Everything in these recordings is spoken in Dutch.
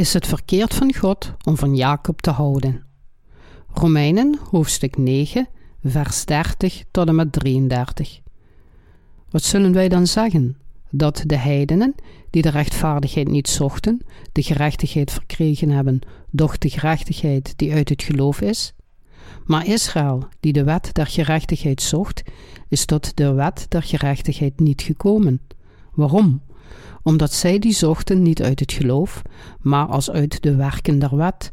is het verkeerd van God om van Jacob te houden. Romeinen hoofdstuk 9, vers 30 tot en met 33. Wat zullen wij dan zeggen? Dat de heidenen, die de rechtvaardigheid niet zochten, de gerechtigheid verkregen hebben, doch de gerechtigheid die uit het geloof is? Maar Israël, die de wet der gerechtigheid zocht, is tot de wet der gerechtigheid niet gekomen. Waarom? Omdat zij die zochten niet uit het geloof, maar als uit de werken der wet.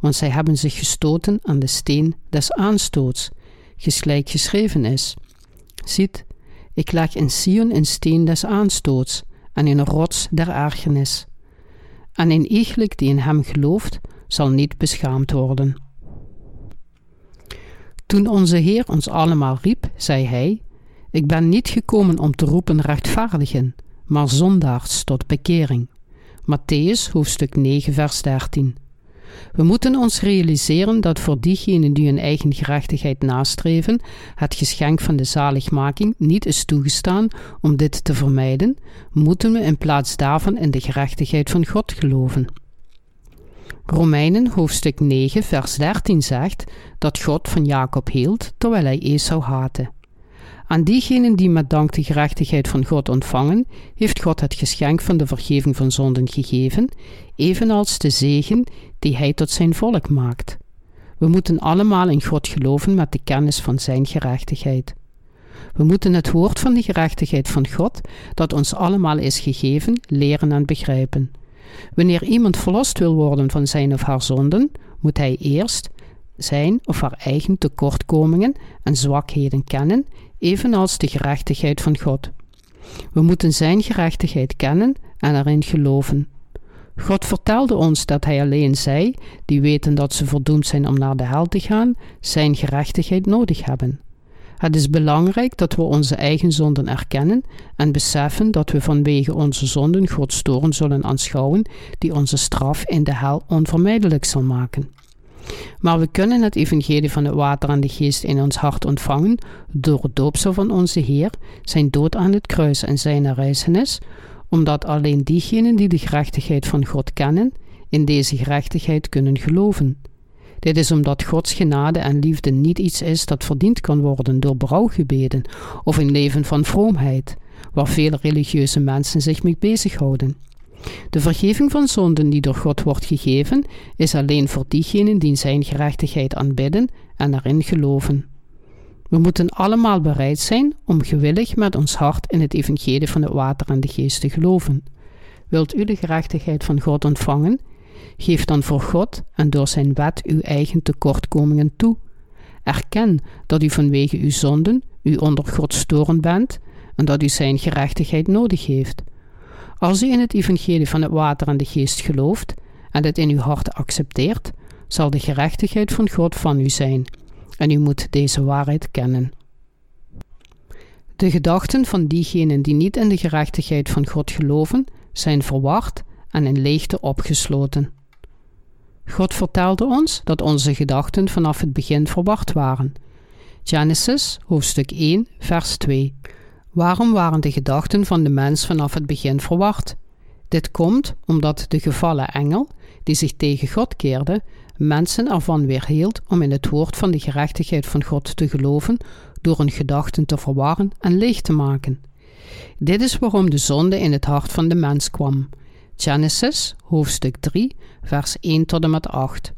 Want zij hebben zich gestoten aan de steen des aanstoots, geslijk geschreven is. Ziet, ik leg in Sion een steen des aanstoots en een rots der ergernis. En een iegelijk die in hem gelooft, zal niet beschaamd worden. Toen onze Heer ons allemaal riep, zei hij: Ik ben niet gekomen om te roepen rechtvaardigen, maar zondaars tot bekering. Matthäus hoofdstuk 9, vers 13. We moeten ons realiseren dat voor diegenen die hun eigen gerechtigheid nastreven, het geschenk van de zaligmaking niet is toegestaan om dit te vermijden, moeten we in plaats daarvan in de gerechtigheid van God geloven. Romeinen hoofdstuk 9, vers 13 zegt dat God van Jacob hield terwijl hij Esau haatte. Aan diegenen die met dank de gerechtigheid van God ontvangen, heeft God het geschenk van de vergeving van zonden gegeven, evenals de zegen die Hij tot zijn volk maakt. We moeten allemaal in God geloven met de kennis van Zijn gerechtigheid. We moeten het woord van de gerechtigheid van God, dat ons allemaal is gegeven, leren en begrijpen. Wanneer iemand verlost wil worden van zijn of haar zonden, moet hij eerst zijn of haar eigen tekortkomingen en zwakheden kennen, evenals de gerechtigheid van God. We moeten Zijn gerechtigheid kennen en erin geloven. God vertelde ons dat Hij alleen zij, die weten dat ze verdoemd zijn om naar de hel te gaan, Zijn gerechtigheid nodig hebben. Het is belangrijk dat we onze eigen zonden erkennen en beseffen dat we vanwege onze zonden Gods toren zullen aanschouwen, die onze straf in de hel onvermijdelijk zal maken. Maar we kunnen het evangelie van het water en de geest in ons hart ontvangen door het doopsel van onze Heer, zijn dood aan het kruis en zijn reizenis, omdat alleen diegenen die de gerechtigheid van God kennen, in deze gerechtigheid kunnen geloven. Dit is omdat Gods genade en liefde niet iets is dat verdiend kan worden door brouwgebeden of een leven van vroomheid, waar vele religieuze mensen zich mee bezighouden. De vergeving van zonden die door God wordt gegeven, is alleen voor diegenen die zijn gerechtigheid aanbidden en erin geloven. We moeten allemaal bereid zijn om gewillig met ons hart in het evangelie van het water en de geest te geloven. Wilt u de gerechtigheid van God ontvangen? Geef dan voor God en door zijn wet uw eigen tekortkomingen toe. Erken dat u vanwege uw zonden u onder Gods toren bent en dat u zijn gerechtigheid nodig heeft. Als u in het evangelie van het water en de geest gelooft en het in uw hart accepteert, zal de gerechtigheid van God van u zijn en u moet deze waarheid kennen. De gedachten van diegenen die niet in de gerechtigheid van God geloven, zijn verward en in leegte opgesloten. God vertelde ons dat onze gedachten vanaf het begin verward waren. Genesis hoofdstuk 1, vers 2. Waarom waren de gedachten van de mens vanaf het begin verward? Dit komt omdat de gevallen engel, die zich tegen God keerde, mensen ervan weerhield om in het woord van de gerechtigheid van God te geloven door hun gedachten te verwarren en leeg te maken. Dit is waarom de zonde in het hart van de mens kwam. Genesis, hoofdstuk 3, vers 1 tot en met 8.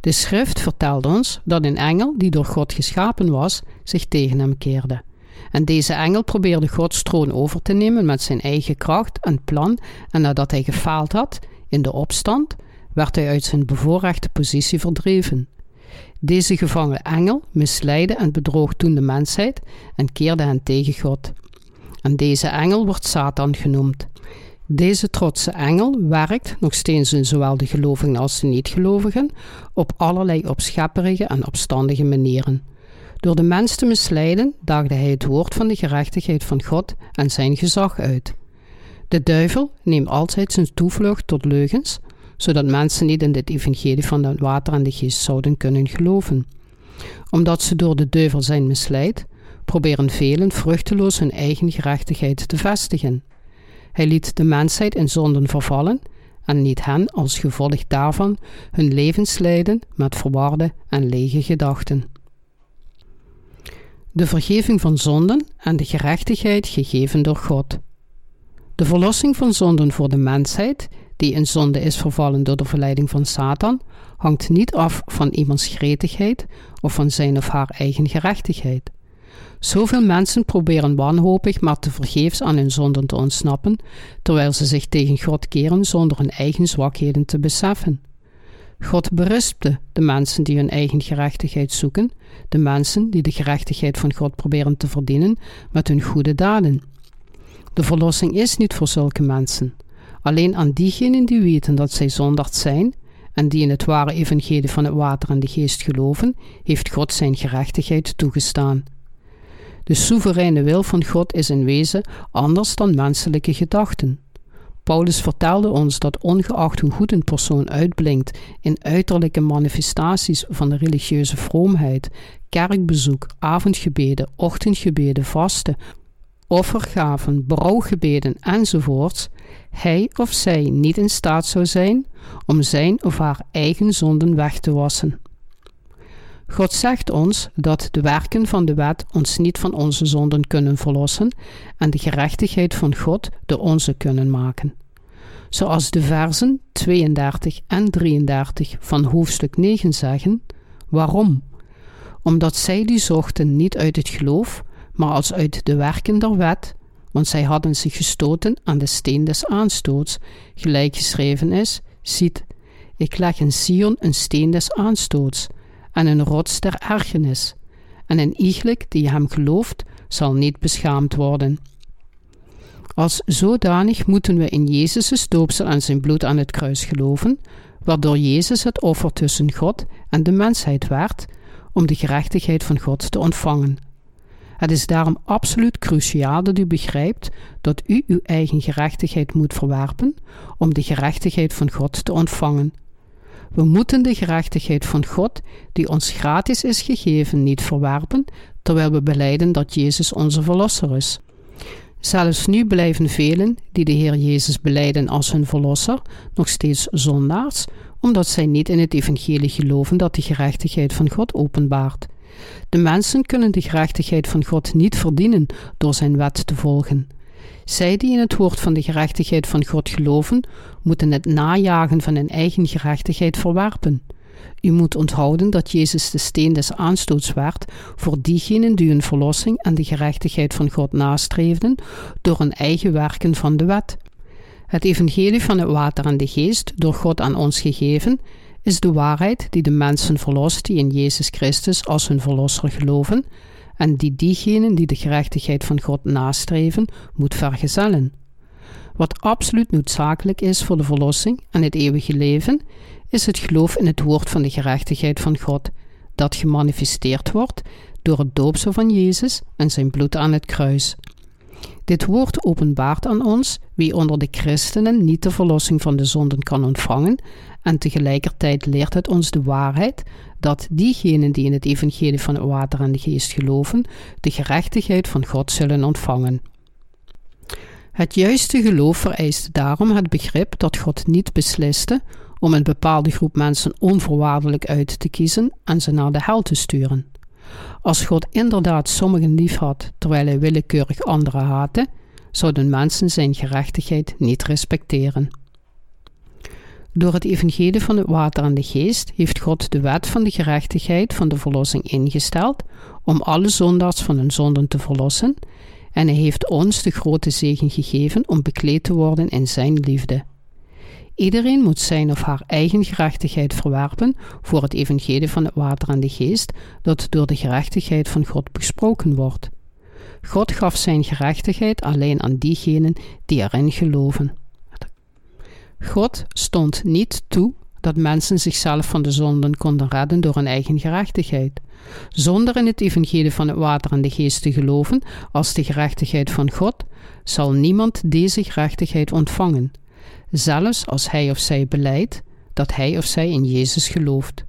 De schrift vertelt ons dat een engel die door God geschapen was, zich tegen hem keerde. En deze engel probeerde Gods troon over te nemen met zijn eigen kracht en plan, en nadat hij gefaald had in de opstand, werd hij uit zijn bevoorrechte positie verdreven. Deze gevangen engel misleidde en bedroog toen de mensheid en keerde hen tegen God. En deze engel wordt Satan genoemd. Deze trotse engel werkt, nog steeds in zowel de gelovigen als de niet-gelovigen, op allerlei opschepperige en opstandige manieren. Door de mens te misleiden, daagde hij het woord van de gerechtigheid van God en zijn gezag uit. De duivel neemt altijd zijn toevlucht tot leugens, zodat mensen niet in dit evangelie van het water en de geest zouden kunnen geloven. Omdat ze door de duivel zijn misleid, proberen velen vruchteloos hun eigen gerechtigheid te vestigen. Hij liet de mensheid in zonden vervallen en niet hen als gevolg daarvan hun levens leiden met verwarde en lege gedachten. De vergeving van zonden en de gerechtigheid gegeven door God. De verlossing van zonden voor de mensheid, die in zonde is vervallen door de verleiding van Satan, hangt niet af van iemands gretigheid of van zijn of haar eigen gerechtigheid. Zoveel mensen proberen wanhopig maar te vergeefs aan hun zonden te ontsnappen, terwijl ze zich tegen God keren zonder hun eigen zwakheden te beseffen. God berispte de mensen die hun eigen gerechtigheid zoeken, de mensen die de gerechtigheid van God proberen te verdienen met hun goede daden. De verlossing is niet voor zulke mensen. Alleen aan diegenen die weten dat zij zondaard zijn en die in het ware evangelie van het water en de geest geloven, heeft God zijn gerechtigheid toegestaan. De soevereine wil van God is in wezen anders dan menselijke gedachten. Paulus vertelde ons dat ongeacht hoe goed een persoon uitblinkt in uiterlijke manifestaties van de religieuze vroomheid, kerkbezoek, avondgebeden, ochtendgebeden, vasten, offergaven, brouwgebeden enzovoorts, hij of zij niet in staat zou zijn om zijn of haar eigen zonden weg te wassen. God zegt ons dat de werken van de wet ons niet van onze zonden kunnen verlossen en de gerechtigheid van God de onze kunnen maken. Zoals de versen 32 en 33 van hoofdstuk 9 zeggen: Waarom? Omdat zij die zochten niet uit het geloof, maar als uit de werken der wet, want zij hadden zich gestoten aan de steen des aanstoots, gelijk geschreven is: Ziet, ik leg in Sion een steen des aanstoots en een rots der ergernis, en een iegelijk die hem gelooft, zal niet beschaamd worden. Als zodanig moeten we in Jezus' doopsel en zijn bloed aan het kruis geloven, waardoor Jezus het offer tussen God en de mensheid werd, om de gerechtigheid van God te ontvangen. Het is daarom absoluut cruciaal dat u begrijpt dat u uw eigen gerechtigheid moet verwerpen om de gerechtigheid van God te ontvangen. We moeten de gerechtigheid van God, die ons gratis is gegeven, niet verwerpen, terwijl we beleiden dat Jezus onze Verlosser is. Zelfs nu blijven velen die de Heer Jezus beleiden als hun Verlosser nog steeds zondaars, omdat zij niet in het Evangelie geloven dat de gerechtigheid van God openbaart. De mensen kunnen de gerechtigheid van God niet verdienen door zijn wet te volgen. Zij die in het woord van de gerechtigheid van God geloven, moeten het najagen van hun eigen gerechtigheid verwerpen. U moet onthouden dat Jezus de steen des aanstoots werd voor diegenen die hun verlossing en de gerechtigheid van God nastreefden door hun eigen werken van de wet. Het evangelie van het water en de geest, door God aan ons gegeven, is de waarheid die de mensen verlost die in Jezus Christus als hun verlosser geloven en die diegenen die de gerechtigheid van God nastreven, moet vergezellen. Wat absoluut noodzakelijk is voor de verlossing en het eeuwige leven, is het geloof in het woord van de gerechtigheid van God, dat gemanifesteerd wordt door het doopsel van Jezus en zijn bloed aan het kruis. Dit woord openbaart aan ons wie onder de christenen niet de verlossing van de zonden kan ontvangen, en tegelijkertijd leert het ons de waarheid dat diegenen die in het evangelie van het water en de geest geloven, de gerechtigheid van God zullen ontvangen. Het juiste geloof vereist daarom het begrip dat God niet besliste om een bepaalde groep mensen onvoorwaardelijk uit te kiezen en ze naar de hel te sturen. Als God inderdaad sommigen lief had, terwijl hij willekeurig anderen haatte, zouden mensen zijn gerechtigheid niet respecteren. Door het evangelie van het water en de geest heeft God de wet van de gerechtigheid van de verlossing ingesteld om alle zondaars van hun zonden te verlossen en hij heeft ons de grote zegen gegeven om bekleed te worden in zijn liefde. Iedereen moet zijn of haar eigen gerechtigheid verwerpen voor het evangelie van het water en de geest, dat door de gerechtigheid van God besproken wordt. God gaf zijn gerechtigheid alleen aan diegenen die erin geloven. God stond niet toe dat mensen zichzelf van de zonden konden redden door hun eigen gerechtigheid. Zonder in het evangelie van het water en de geest te geloven als de gerechtigheid van God, zal niemand deze gerechtigheid ontvangen, zelfs als hij of zij beleidt dat hij of zij in Jezus gelooft.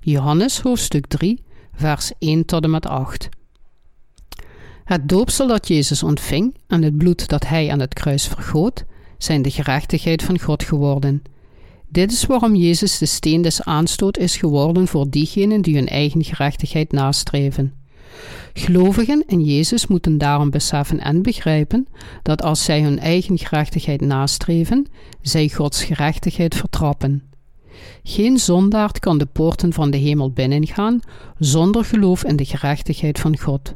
Johannes hoofdstuk 3, vers 1 tot en met 8. Het doopsel dat Jezus ontving en het bloed dat hij aan het kruis vergoot, zijn de gerechtigheid van God geworden. Dit is waarom Jezus de steen des aanstoot is geworden voor diegenen die hun eigen gerechtigheid nastreven. Gelovigen in Jezus moeten daarom beseffen en begrijpen dat als zij hun eigen gerechtigheid nastreven, zij Gods gerechtigheid vertrappen. Geen zondaard kan de poorten van de hemel binnengaan zonder geloof in de gerechtigheid van God.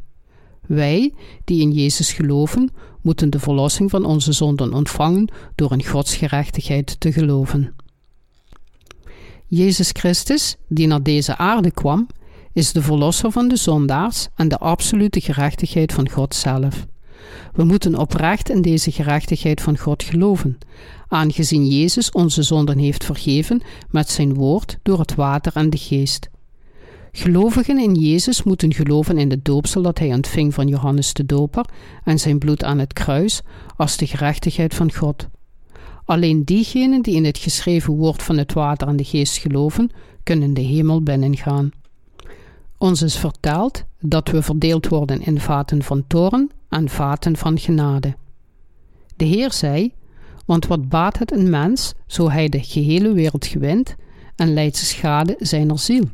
Wij, die in Jezus geloven, moeten de verlossing van onze zonden ontvangen door in Gods gerechtigheid te geloven. Jezus Christus, die naar deze aarde kwam, is de verlosser van de zondaars en de absolute gerechtigheid van God zelf. We moeten oprecht in deze gerechtigheid van God geloven, aangezien Jezus onze zonden heeft vergeven met zijn woord door het water en de geest. Gelovigen in Jezus moeten geloven in de doopsel dat hij ontving van Johannes de Doper en zijn bloed aan het kruis als de gerechtigheid van God. Alleen diegenen die in het geschreven woord van het water en de geest geloven, kunnen de hemel binnengaan. Ons is verteld dat we verdeeld worden in vaten van toren en vaten van genade. De Heer zei: Want wat baat het een mens, zo hij de gehele wereld gewint en leidt schade zijner ziel?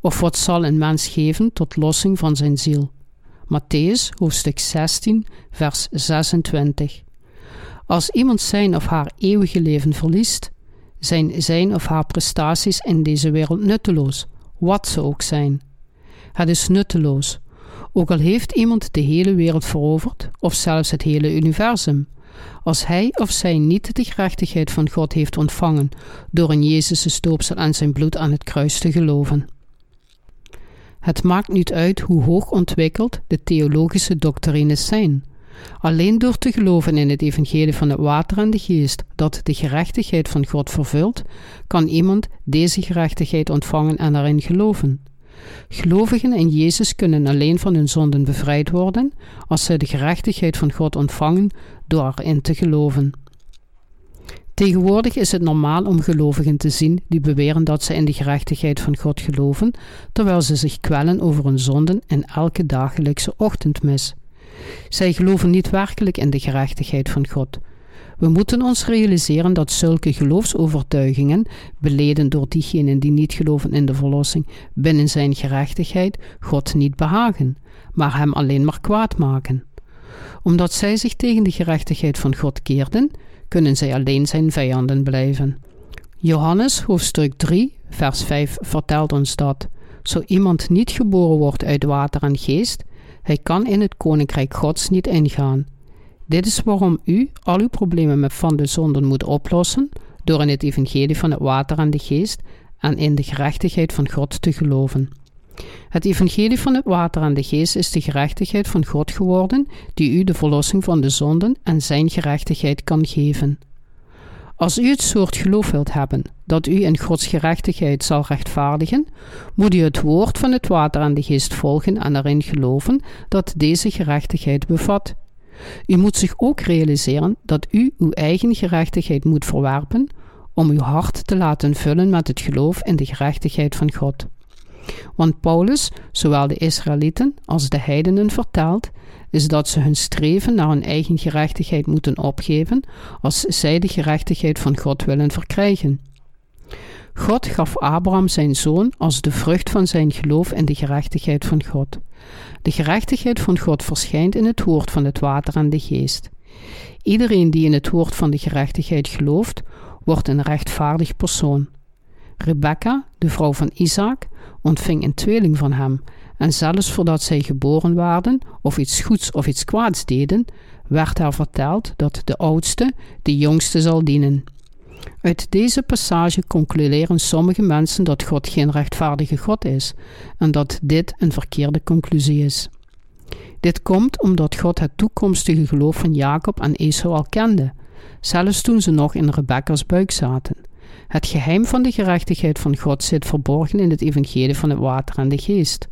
Of wat zal een mens geven tot lossing van zijn ziel? Matthäus hoofdstuk 16, vers 26. Als iemand zijn of haar eeuwige leven verliest, zijn zijn of haar prestaties in deze wereld nutteloos, wat ze ook zijn. Het is nutteloos, ook al heeft iemand de hele wereld veroverd of zelfs het hele universum. Als hij of zij niet de gerechtigheid van God heeft ontvangen door in Jezus' stoopsel en zijn bloed aan het kruis te geloven. Het maakt niet uit hoe hoog ontwikkeld de theologische doctrines zijn. Alleen door te geloven in het evangelie van het water en de geest dat de gerechtigheid van God vervult, kan iemand deze gerechtigheid ontvangen en erin geloven. Gelovigen in Jezus kunnen alleen van hun zonden bevrijd worden als zij de gerechtigheid van God ontvangen door erin te geloven. Tegenwoordig is het normaal om gelovigen te zien die beweren dat ze in de gerechtigheid van God geloven, terwijl ze zich kwellen over hun zonden in elke dagelijkse ochtendmis. Zij geloven niet werkelijk in de gerechtigheid van God. We moeten ons realiseren dat zulke geloofsovertuigingen, beleden door diegenen die niet geloven in de verlossing binnen zijn gerechtigheid, God niet behagen, maar hem alleen maar kwaad maken. Omdat zij zich tegen de gerechtigheid van God keerden, kunnen zij alleen zijn vijanden blijven. Johannes hoofdstuk 3, vers 5 vertelt ons dat, zo iemand niet geboren wordt uit water en geest, hij kan in het koninkrijk Gods niet ingaan. Dit is waarom u al uw problemen met van de zonden moet oplossen door in het evangelie van het water en de geest en in de gerechtigheid van God te geloven. Het evangelie van het water en de geest is de gerechtigheid van God geworden, die u de verlossing van de zonden en zijn gerechtigheid kan geven. Als u het soort geloof wilt hebben dat u in Gods gerechtigheid zal rechtvaardigen, moet u het woord van het water en de geest volgen en erin geloven dat deze gerechtigheid bevat. U moet zich ook realiseren dat u uw eigen gerechtigheid moet verwerpen om uw hart te laten vullen met het geloof in de gerechtigheid van God. Want Paulus, zowel de Israëlieten als de heidenen vertelt, is dat ze hun streven naar hun eigen gerechtigheid moeten opgeven als zij de gerechtigheid van God willen verkrijgen. God gaf Abraham zijn zoon als de vrucht van zijn geloof in de gerechtigheid van God. De gerechtigheid van God verschijnt in het woord van het water en de geest. Iedereen die in het woord van de gerechtigheid gelooft, wordt een rechtvaardig persoon. Rebecca, de vrouw van Isaac, ontving een tweeling van hem, en zelfs voordat zij geboren waren of iets goeds of iets kwaads deden, werd haar verteld dat de oudste de jongste zal dienen. Uit deze passage concluderen sommige mensen dat God geen rechtvaardige God is en dat dit een verkeerde conclusie is. Dit komt omdat God het toekomstige geloof van Jacob en Esau al kende, zelfs toen ze nog in Rebekka's buik zaten. Het geheim van de gerechtigheid van God zit verborgen in het evangelie van het water en de geest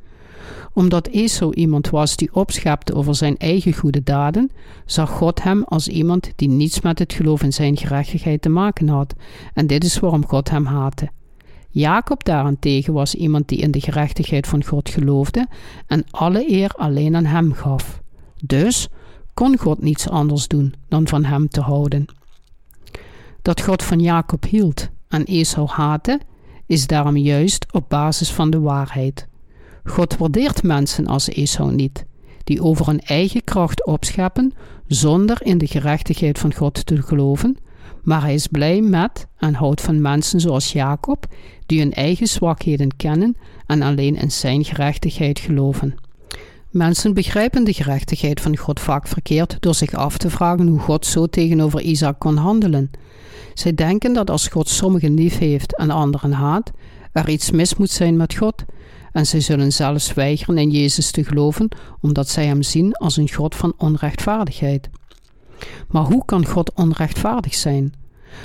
omdat Esau iemand was die opschepte over zijn eigen goede daden, zag God hem als iemand die niets met het geloof in zijn gerechtigheid te maken had, en dit is waarom God hem haatte. Jacob daarentegen was iemand die in de gerechtigheid van God geloofde en alle eer alleen aan hem gaf. Dus kon God niets anders doen dan van hem te houden. Dat God van Jacob hield en Esau haatte, is daarom juist op basis van de waarheid. God waardeert mensen als Esau niet, die over hun eigen kracht opscheppen zonder in de gerechtigheid van God te geloven, maar hij is blij met en houdt van mensen zoals Jacob, die hun eigen zwakheden kennen en alleen in zijn gerechtigheid geloven. Mensen begrijpen de gerechtigheid van God vaak verkeerd door zich af te vragen hoe God zo tegenover Isaac kon handelen. Zij denken dat als God sommigen lief heeft en anderen haat, er iets mis moet zijn met God, en zij zullen zelfs weigeren in Jezus te geloven, omdat zij hem zien als een God van onrechtvaardigheid. Maar hoe kan God onrechtvaardig zijn?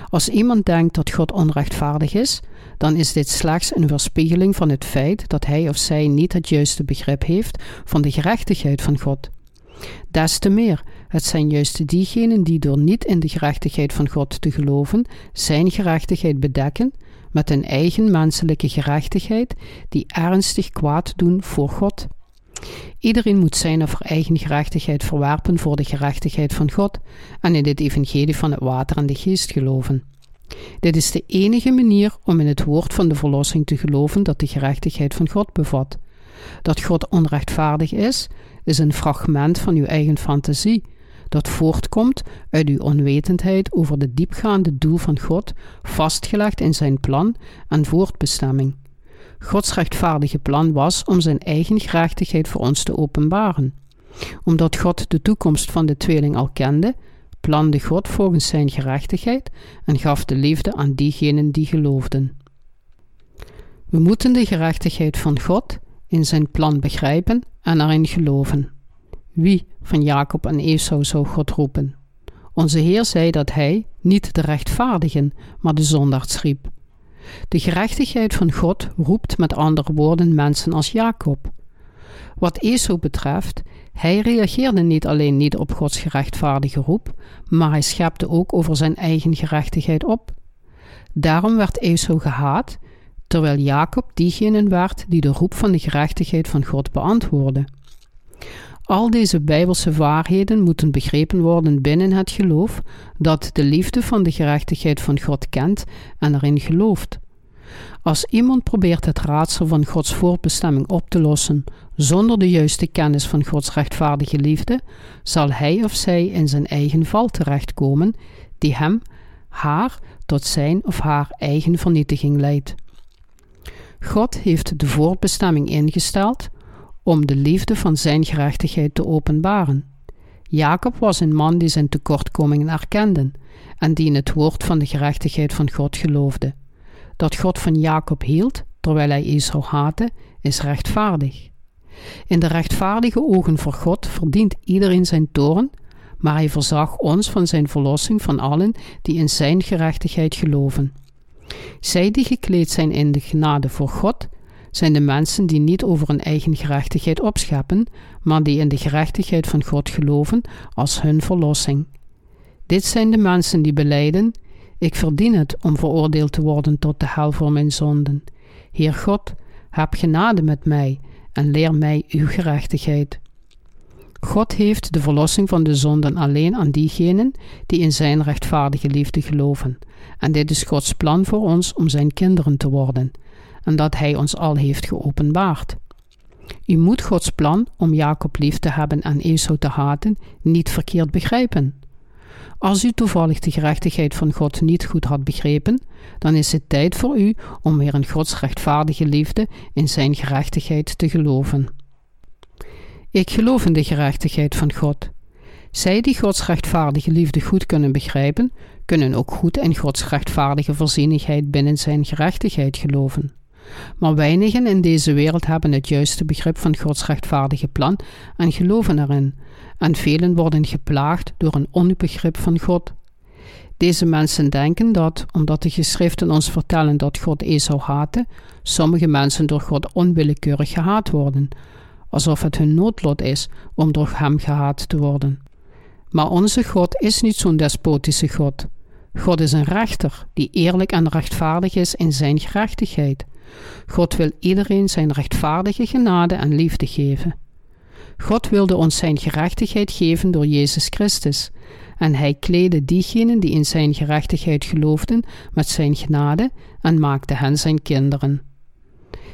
Als iemand denkt dat God onrechtvaardig is, dan is dit slechts een weerspiegeling van het feit dat hij of zij niet het juiste begrip heeft van de gerechtigheid van God. Des te meer, het zijn juist diegenen die door niet in de gerechtigheid van God te geloven, zijn gerechtigheid bedekken met een eigen menselijke gerechtigheid, die ernstig kwaad doen voor God. Iedereen moet zijn of haar eigen gerechtigheid verwerpen voor de gerechtigheid van God en in het evangelie van het water en de geest geloven. Dit is de enige manier om in het woord van de verlossing te geloven dat de gerechtigheid van God bevat. Dat God onrechtvaardig is, is een fragment van uw eigen fantasie, dat voortkomt uit uw onwetendheid over de diepgaande doel van God, vastgelegd in zijn plan en voortbestemming. Gods rechtvaardige plan was om zijn eigen gerechtigheid voor ons te openbaren. Omdat God de toekomst van de tweeling al kende, plande God volgens zijn gerechtigheid en gaf de liefde aan diegenen die geloofden. We moeten de gerechtigheid van God in zijn plan begrijpen en erin geloven. Wie van Jacob en Esau zou God roepen? Onze Heer zei dat hij niet de rechtvaardigen, maar de zondaars riep. De gerechtigheid van God roept met andere woorden mensen als Jacob. Wat Esau betreft, hij reageerde niet alleen niet op Gods gerechtvaardige roep, maar hij schepte ook over zijn eigen gerechtigheid op. Daarom werd Esau gehaat, terwijl Jacob diegene werd die de roep van de gerechtigheid van God beantwoordde. Al deze bijbelse waarheden moeten begrepen worden binnen het geloof dat de liefde van de gerechtigheid van God kent en erin gelooft. Als iemand probeert het raadsel van Gods voorbestemming op te lossen zonder de juiste kennis van Gods rechtvaardige liefde, zal hij of zij in zijn eigen val terechtkomen, die hem, haar, tot zijn of haar eigen vernietiging leidt. God heeft de voorbestemming ingesteld om de liefde van zijn gerechtigheid te openbaren. Jacob was een man die zijn tekortkomingen erkende en die in het woord van de gerechtigheid van God geloofde. Dat God van Jacob hield, terwijl hij Israël haatte, is rechtvaardig. In de rechtvaardige ogen voor God verdient iedereen zijn toorn, maar hij verzag ons van zijn verlossing van allen die in zijn gerechtigheid geloven. Zij die gekleed zijn in de genade voor God, zijn de mensen die niet over hun eigen gerechtigheid opscheppen, maar die in de gerechtigheid van God geloven als hun verlossing. Dit zijn de mensen die beleiden: Ik verdien het om veroordeeld te worden tot de hel voor mijn zonden. Heer God, heb genade met mij en leer mij uw gerechtigheid. God heeft de verlossing van de zonden alleen aan diegenen die in zijn rechtvaardige liefde geloven. En dit is Gods plan voor ons om zijn kinderen te worden en dat Hij ons al heeft geopenbaard. U moet Gods plan om Jacob lief te hebben en Esau te haten niet verkeerd begrijpen. Als u toevallig de gerechtigheid van God niet goed had begrepen, dan is het tijd voor u om weer in Gods rechtvaardige liefde in Zijn gerechtigheid te geloven. Ik geloof in de gerechtigheid van God. Zij die Gods rechtvaardige liefde goed kunnen begrijpen, kunnen ook goed in Gods rechtvaardige voorzienigheid binnen Zijn gerechtigheid geloven. Maar weinigen in deze wereld hebben het juiste begrip van Gods rechtvaardige plan en geloven erin, en velen worden geplaagd door een onbegrip van God. Deze mensen denken dat, omdat de geschriften ons vertellen dat God Esau haatte, sommige mensen door God onwillekeurig gehaat worden, alsof het hun noodlot is om door hem gehaat te worden. Maar onze God is niet zo'n despotische God. God is een rechter die eerlijk en rechtvaardig is in zijn gerechtigheid. God wil iedereen zijn rechtvaardige genade en liefde geven. God wilde ons zijn gerechtigheid geven door Jezus Christus, en hij kleedde diegenen die in zijn gerechtigheid geloofden met zijn genade en maakte hen zijn kinderen.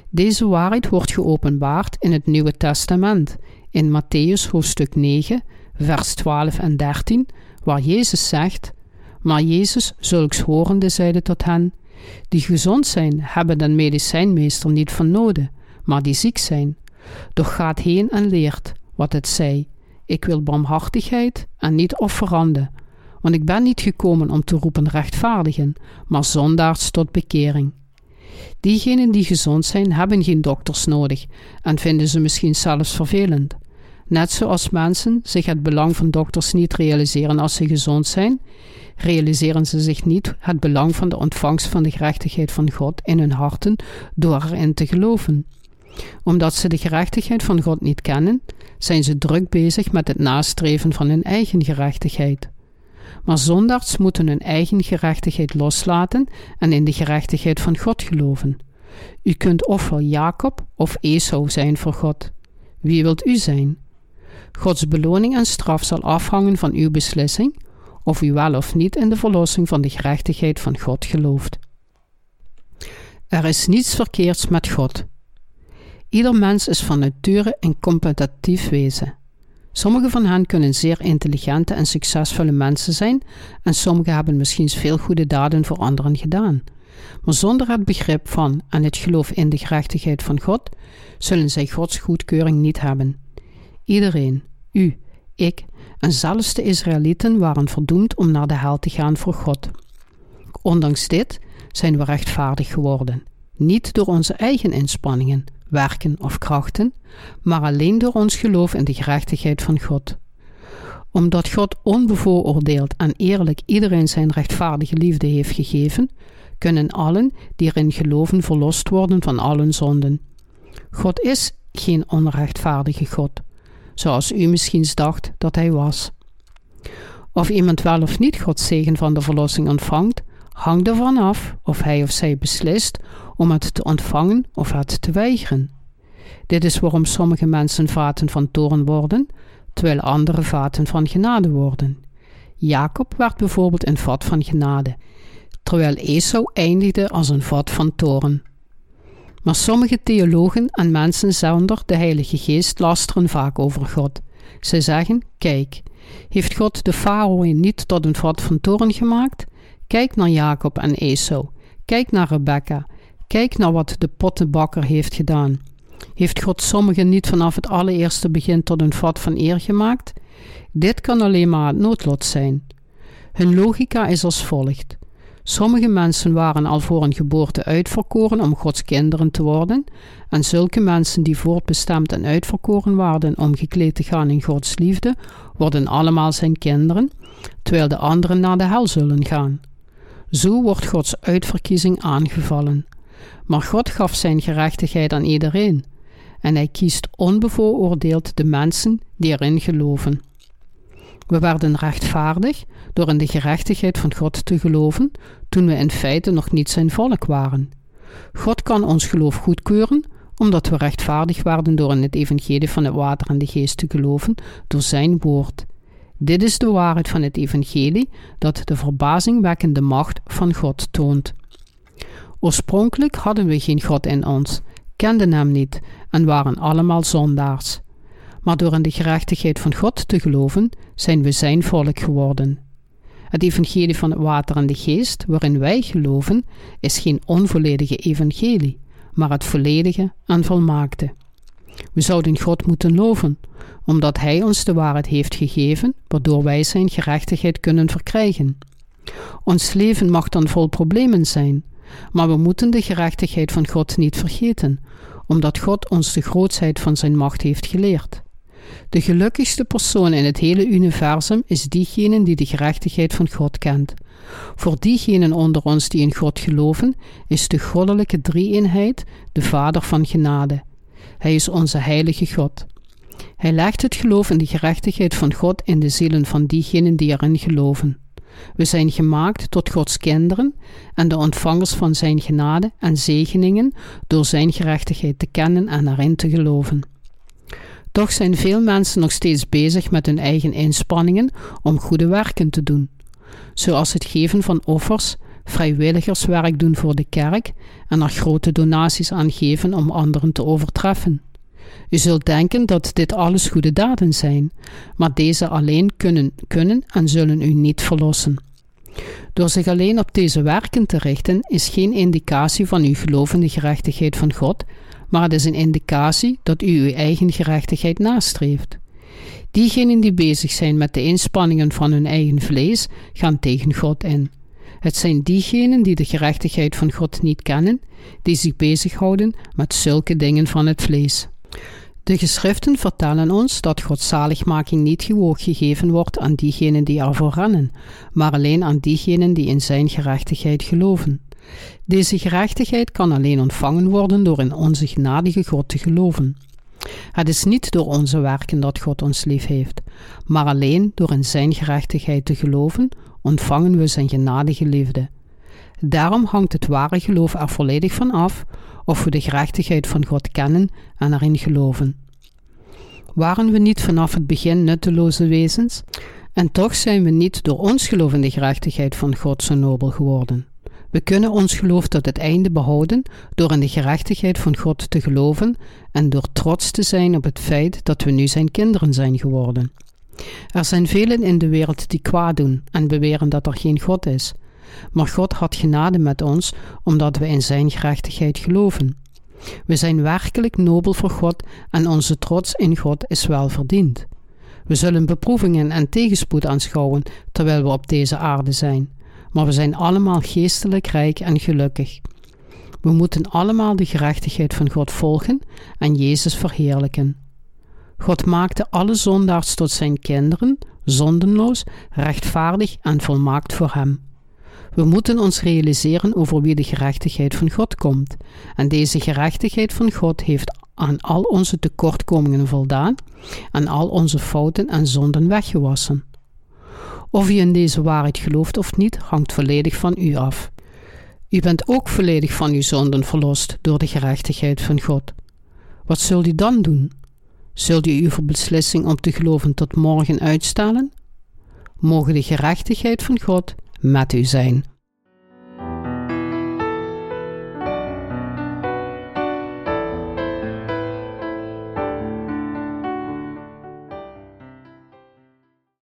Deze waarheid wordt geopenbaard in het Nieuwe Testament, in Matthäus hoofdstuk 9, vers 12 en 13, waar Jezus zegt: Maar Jezus, zulks horende, zeide tot hen: Die gezond zijn, hebben den medicijnmeester niet van noden, maar die ziek zijn. Doch gaat heen en leert wat het zei. Ik wil barmhartigheid en niet offeranden, want ik ben niet gekomen om te roepen rechtvaardigen, maar zondaars tot bekering. Diegenen die gezond zijn, hebben geen dokters nodig en vinden ze misschien zelfs vervelend. Net zoals mensen zich het belang van dokters niet realiseren als ze gezond zijn, realiseren ze zich niet het belang van de ontvangst van de gerechtigheid van God in hun harten door erin te geloven. Omdat ze de gerechtigheid van God niet kennen, zijn ze druk bezig met het nastreven van hun eigen gerechtigheid. Maar zondags moeten hun eigen gerechtigheid loslaten en in de gerechtigheid van God geloven. U kunt ofwel Jacob of Esau zijn voor God. Wie wilt u zijn? Gods beloning en straf zal afhangen van uw beslissing, of u wel of niet in de verlossing van de gerechtigheid van God gelooft. Er is niets verkeerds met God. Ieder mens is van nature een competitief wezen. Sommige van hen kunnen zeer intelligente en succesvolle mensen zijn, en sommigen hebben misschien veel goede daden voor anderen gedaan. Maar zonder het begrip van en het geloof in de gerechtigheid van God, zullen zij Gods goedkeuring niet hebben. Iedereen, u, ik en zelfs de Israëlieten waren verdoemd om naar de hel te gaan voor God. Ondanks dit zijn we rechtvaardig geworden, niet door onze eigen inspanningen, werken of krachten, maar alleen door ons geloof in de gerechtigheid van God. Omdat God onbevooroordeeld en eerlijk iedereen zijn rechtvaardige liefde heeft gegeven, kunnen allen die erin geloven verlost worden van al hun zonden. God is geen onrechtvaardige God, zoals u misschien dacht dat hij was. Of iemand wel of niet Gods zegen van de verlossing ontvangt, hangt ervan af of hij of zij beslist om het te ontvangen of het te weigeren. Dit is waarom sommige mensen vaten van toorn worden, terwijl andere vaten van genade worden. Jacob werd bijvoorbeeld een vat van genade, terwijl Esau eindigde als een vat van toorn. Maar sommige theologen en mensen zonder de Heilige Geest lasteren vaak over God. Ze zeggen: Kijk, heeft God de farao niet tot een vat van toorn gemaakt? Kijk naar Jacob en Esau. Kijk naar Rebecca. Kijk naar wat de pottenbakker heeft gedaan. Heeft God sommigen niet vanaf het allereerste begin tot een vat van eer gemaakt? Dit kan alleen maar het noodlot zijn. Hun logica is als volgt. Sommige mensen waren al voor een geboorte uitverkoren om Gods kinderen te worden, en zulke mensen die voortbestemd en uitverkoren waren om gekleed te gaan in Gods liefde, worden allemaal zijn kinderen, terwijl de anderen naar de hel zullen gaan. Zo wordt Gods uitverkiezing aangevallen. Maar God gaf zijn gerechtigheid aan iedereen, en hij kiest onbevooroordeeld de mensen die erin geloven. We werden rechtvaardig door in de gerechtigheid van God te geloven, toen we in feite nog niet zijn volk waren. God kan ons geloof goedkeuren, omdat we rechtvaardig werden door in het evangelie van het water en de geest te geloven, door zijn woord. Dit is de waarheid van het evangelie, dat de verbazingwekkende macht van God toont. Oorspronkelijk hadden we geen God in ons, kenden hem niet en waren allemaal zondaars. Maar door in de gerechtigheid van God te geloven, zijn we zijn volk geworden. Het evangelie van het water en de geest, waarin wij geloven, is geen onvolledige evangelie, maar het volledige en volmaakte. We zouden God moeten loven, omdat Hij ons de waarheid heeft gegeven, waardoor wij Zijn gerechtigheid kunnen verkrijgen. Ons leven mag dan vol problemen zijn, maar we moeten de gerechtigheid van God niet vergeten, omdat God ons de grootsheid van Zijn macht heeft geleerd. De gelukkigste persoon in het hele universum is diegene die de gerechtigheid van God kent. Voor diegenen onder ons die in God geloven, is de goddelijke drie-eenheid de Vader van genade. Hij is onze heilige God. Hij legt het geloof in de gerechtigheid van God in de zielen van diegenen die erin geloven. We zijn gemaakt tot Gods kinderen en de ontvangers van Zijn genade en zegeningen door Zijn gerechtigheid te kennen en erin te geloven. Toch zijn veel mensen nog steeds bezig met hun eigen inspanningen om goede werken te doen, zoals het geven van offers, vrijwilligerswerk doen voor de kerk en er grote donaties aan geven om anderen te overtreffen. U zult denken dat dit alles goede daden zijn, maar deze alleen kunnen, kunnen en zullen u niet verlossen. Door zich alleen op deze werken te richten is geen indicatie van uw gelovende gerechtigheid van God, maar het is een indicatie dat u uw eigen gerechtigheid nastreeft. Diegenen die bezig zijn met de inspanningen van hun eigen vlees, gaan tegen God in. Het zijn diegenen die de gerechtigheid van God niet kennen, die zich bezighouden met zulke dingen van het vlees. De geschriften vertellen ons dat Gods zaligmaking niet gewoon gegeven wordt aan diegenen die ervoor rennen, maar alleen aan diegenen die in zijn gerechtigheid geloven. Deze gerechtigheid kan alleen ontvangen worden door in onze genadige God te geloven. Het is niet door onze werken dat God ons lief heeft, maar alleen door in zijn gerechtigheid te geloven ontvangen we zijn genadige liefde. Daarom hangt het ware geloof er volledig van af of we de gerechtigheid van God kennen en erin geloven. Waren we niet vanaf het begin nutteloze wezens? En toch zijn we niet door ons geloof in de gerechtigheid van God zo nobel geworden. We kunnen ons geloof tot het einde behouden door in de gerechtigheid van God te geloven en door trots te zijn op het feit dat we nu zijn kinderen zijn geworden. Er zijn velen in de wereld die kwaad doen en beweren dat er geen God is. Maar God had genade met ons omdat we in Zijn gerechtigheid geloven. We zijn werkelijk nobel voor God en onze trots in God is wel verdiend. We zullen beproevingen en tegenspoed aanschouwen terwijl we op deze aarde zijn, maar we zijn allemaal geestelijk rijk en gelukkig. We moeten allemaal de gerechtigheid van God volgen en Jezus verheerlijken. God maakte alle zondaars tot zijn kinderen, zondenloos, rechtvaardig en volmaakt voor hem. We moeten ons realiseren over wie de gerechtigheid van God komt. En deze gerechtigheid van God heeft aan al onze tekortkomingen voldaan en al onze fouten en zonden weggewassen. Of u in deze waarheid gelooft of niet, hangt volledig van u af. U bent ook volledig van uw zonden verlost door de gerechtigheid van God. Wat zult u dan doen? Zult u uw beslissing om te geloven tot morgen uitstellen? Mogen de gerechtigheid van God met u zijn.